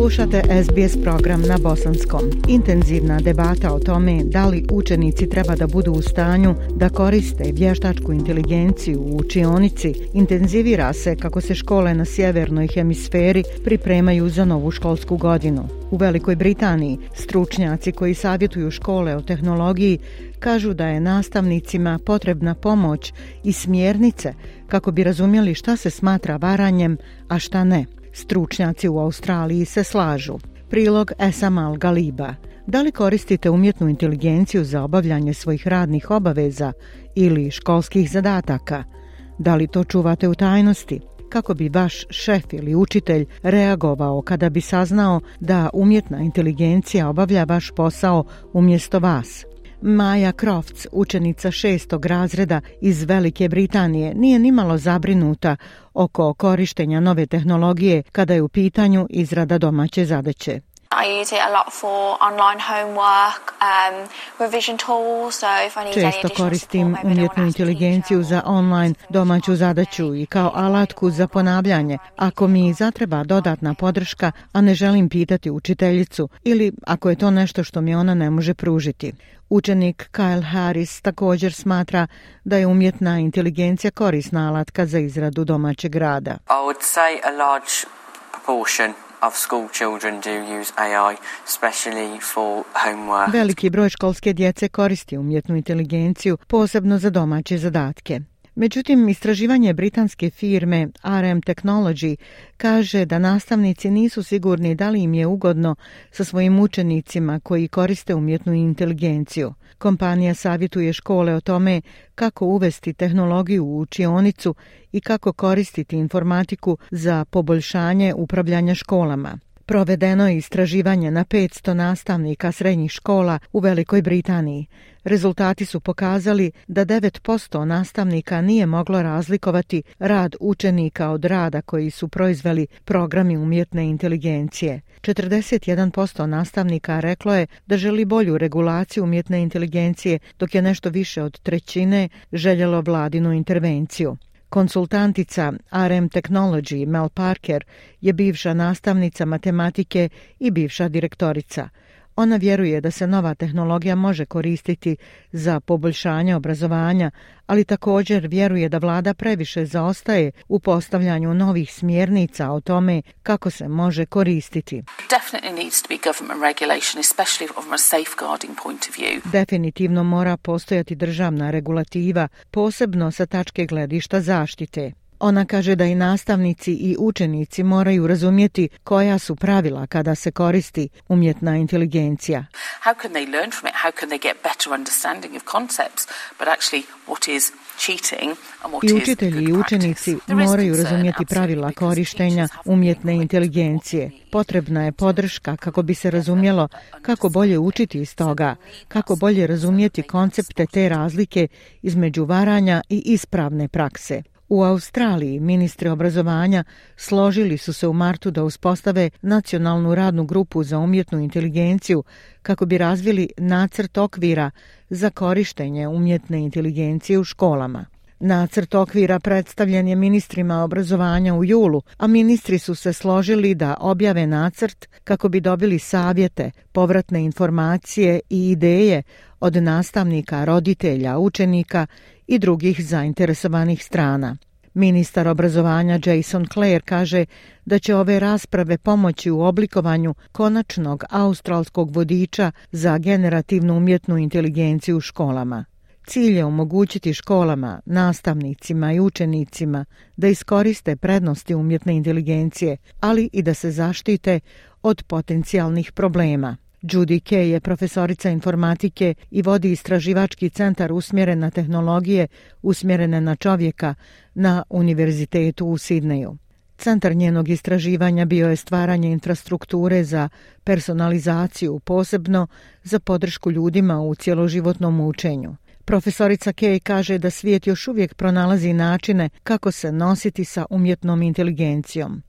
Slušate SBS program na bosanskom. Intenzivna debata o tome da li učenici treba da budu u stanju da koriste vještačku inteligenciju u učionici intenzivira se kako se škole na sjevernoj hemisferi pripremaju za novu školsku godinu. U Velikoj Britaniji stručnjaci koji savjetuju škole o tehnologiji kažu da je nastavnicima potrebna pomoć i smjernice kako bi razumjeli šta se smatra varanjem, a šta ne. Stručnjaci u Australiji se slažu. Prilog Esamal Galiba. Da li koristite umjetnu inteligenciju za obavljanje svojih radnih obaveza ili školskih zadataka? Da li to čuvate u tajnosti? Kako bi vaš šef ili učitelj reagovao kada bi saznao da umjetna inteligencija obavlja vaš posao umjesto vas? Maja Crofts, učenica šestog razreda iz Velike Britanije, nije nimalo zabrinuta oko korištenja nove tehnologije kada je u pitanju izrada domaće zadeće. Često koristim umjetnu inteligenciju za online domaću zadaću i kao alatku za ponavljanje. Ako mi zatreba dodatna podrška, a ne želim pitati učiteljicu ili ako je to nešto što mi ona ne može pružiti. Učenik Kyle Harris također smatra da je umjetna inteligencija korisna alatka za izradu domaćeg rada of school Veliki broj školske djece koristi umjetnu inteligenciju, posebno za domaće zadatke. Međutim, istraživanje britanske firme RM Technology kaže da nastavnici nisu sigurni da li im je ugodno sa svojim učenicima koji koriste umjetnu inteligenciju. Kompanija savjetuje škole o tome kako uvesti tehnologiju u učionicu i kako koristiti informatiku za poboljšanje upravljanja školama. Provedeno je istraživanje na 500 nastavnika srednjih škola u Velikoj Britaniji. Rezultati su pokazali da 9% nastavnika nije moglo razlikovati rad učenika od rada koji su proizveli programi umjetne inteligencije. 41% nastavnika reklo je da želi bolju regulaciju umjetne inteligencije, dok je nešto više od trećine željelo vladinu intervenciju. Konsultantica RM Technology Mel Parker je bivša nastavnica matematike i bivša direktorica – ona vjeruje da se nova tehnologija može koristiti za poboljšanje obrazovanja, ali također vjeruje da vlada previše zaostaje u postavljanju novih smjernica o tome kako se može koristiti. Definitivno mora postojati državna regulativa, posebno sa tačke gledišta zaštite. Ona kaže da i nastavnici i učenici moraju razumjeti koja su pravila kada se koristi umjetna inteligencija. How can they learn from it? How can they get better understanding of concepts? But actually what is i učitelji i učenici moraju razumjeti pravila korištenja umjetne inteligencije. Potrebna je podrška kako bi se razumjelo kako bolje učiti iz toga, kako bolje razumjeti koncepte te razlike između varanja i ispravne prakse. U Australiji ministri obrazovanja složili su se u martu da uspostave nacionalnu radnu grupu za umjetnu inteligenciju kako bi razvili nacrt okvira za korištenje umjetne inteligencije u školama. Nacrt okvira predstavljen je ministrima obrazovanja u julu, a ministri su se složili da objave nacrt kako bi dobili savjete, povratne informacije i ideje od nastavnika, roditelja, učenika i drugih zainteresovanih strana. Ministar obrazovanja Jason Clare kaže da će ove rasprave pomoći u oblikovanju konačnog australskog vodiča za generativnu umjetnu inteligenciju u školama. Cilj je omogućiti školama, nastavnicima i učenicima da iskoriste prednosti umjetne inteligencije, ali i da se zaštite od potencijalnih problema. Judy Kay je profesorica informatike i vodi istraživački centar usmjeren na tehnologije usmjerene na čovjeka na Univerzitetu u Sidneju. Centar njenog istraživanja bio je stvaranje infrastrukture za personalizaciju, posebno za podršku ljudima u cjeloživotnom učenju – Profesorica Kay kaže da svijet još uvijek pronalazi načine kako se nositi sa umjetnom inteligencijom.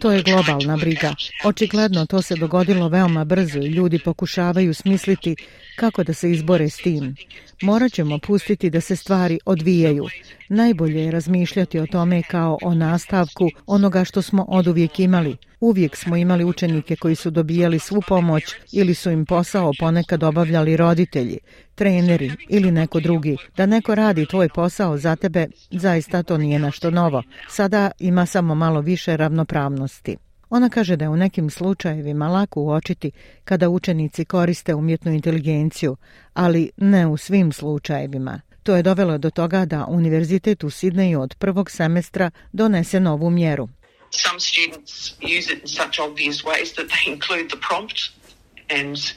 To je globalna briga. Očigledno to se dogodilo veoma brzo i ljudi pokušavaju smisliti kako da se izbore s tim. Morat ćemo pustiti da se stvari odvijaju. Najbolje je razmišljati o tome kao o nastavku onoga što smo oduvijek imali. Uvijek smo imali učenike koji su dobijali svu pomoć ili su im posao ponekad obavljali roditelji, treneri ili neko drugi. Da neko radi tvoj posao za tebe, zaista to nije našto novo. Sada ima samo malo više ravnopravnosti. Ona kaže da je u nekim slučajevima lako uočiti kada učenici koriste umjetnu inteligenciju, ali ne u svim slučajevima. To je dovelo do toga da Univerzitet u Sidneju od prvog semestra donese novu mjeru. some students use it in such obvious ways that they include the prompt and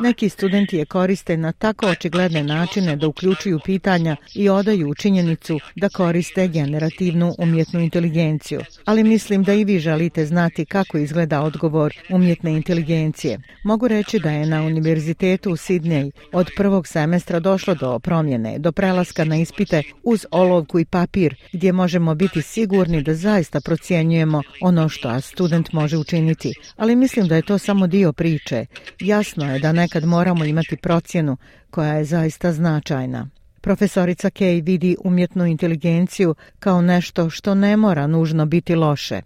Neki studenti je koriste na tako očigledne načine da uključuju pitanja i odaju činjenicu da koriste generativnu umjetnu inteligenciju. Ali mislim da i vi želite znati kako izgleda odgovor umjetne inteligencije. Mogu reći da je na Univerzitetu u Sidnjej od prvog semestra došlo do promjene, do prelaska na ispite uz olovku i papir, gdje možemo biti sigurni da zaista procjenjujemo ono što student može učiniti. Ali mislim da je to samo dio priče. Jasno je da nekad moramo imati procjenu koja je zaista značajna. Profesorica Kay vidi umjetnu inteligenciju kao nešto što ne mora nužno biti loše.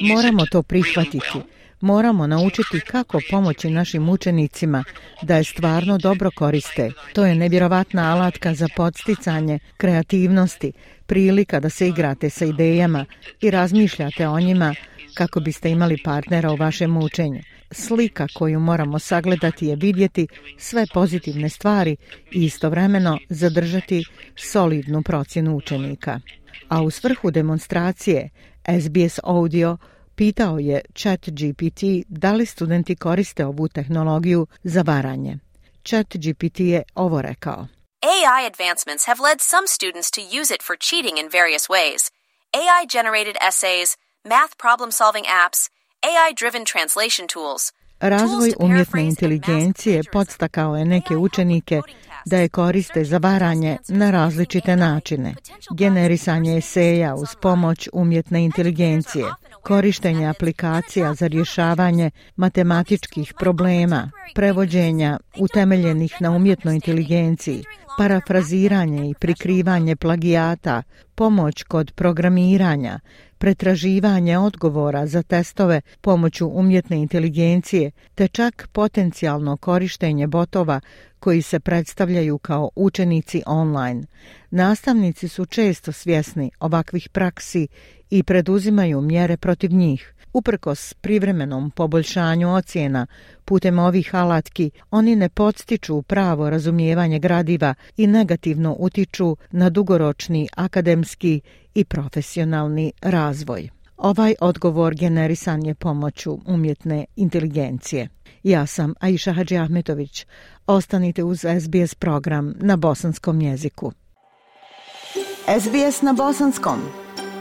Moramo to prihvatiti moramo naučiti kako pomoći našim učenicima da je stvarno dobro koriste. To je nevjerovatna alatka za podsticanje kreativnosti, prilika da se igrate sa idejama i razmišljate o njima kako biste imali partnera u vašem učenju. Slika koju moramo sagledati je vidjeti sve pozitivne stvari i istovremeno zadržati solidnu procjenu učenika. A u svrhu demonstracije SBS Audio Pitao je chat GPT da li studenti koriste ovu tehnologiju za varanje. Chat GPT je ovo rekao. AI advancements have led some students to use it for cheating in various ways. AI generated essays, math problem solving apps, AI driven translation tools. Razvoj umjetne inteligencije podstakao je neke učenike da je koriste za varanje na različite načine. Generisanje eseja uz pomoć umjetne inteligencije – Korištenje aplikacija za rješavanje matematičkih problema, prevođenja utemeljenih na umjetnoj inteligenciji, parafraziranje i prikrivanje plagijata, pomoć kod programiranja, pretraživanje odgovora za testove pomoću umjetne inteligencije, te čak potencijalno korištenje botova koji se predstavljaju kao učenici online. Nastavnici su često svjesni ovakvih praksi i preduzimaju mjere protiv njih. Uprkos privremenom poboljšanju ocjena putem ovih alatki, oni ne podstiču pravo razumijevanje gradiva i negativno utiču na dugoročni akademski i profesionalni razvoj. Ovaj odgovor generisan je pomoću umjetne inteligencije. Ja sam Aisha Hadži Ahmetović. Ostanite uz SBS program na bosanskom jeziku. SBS na bosanskom.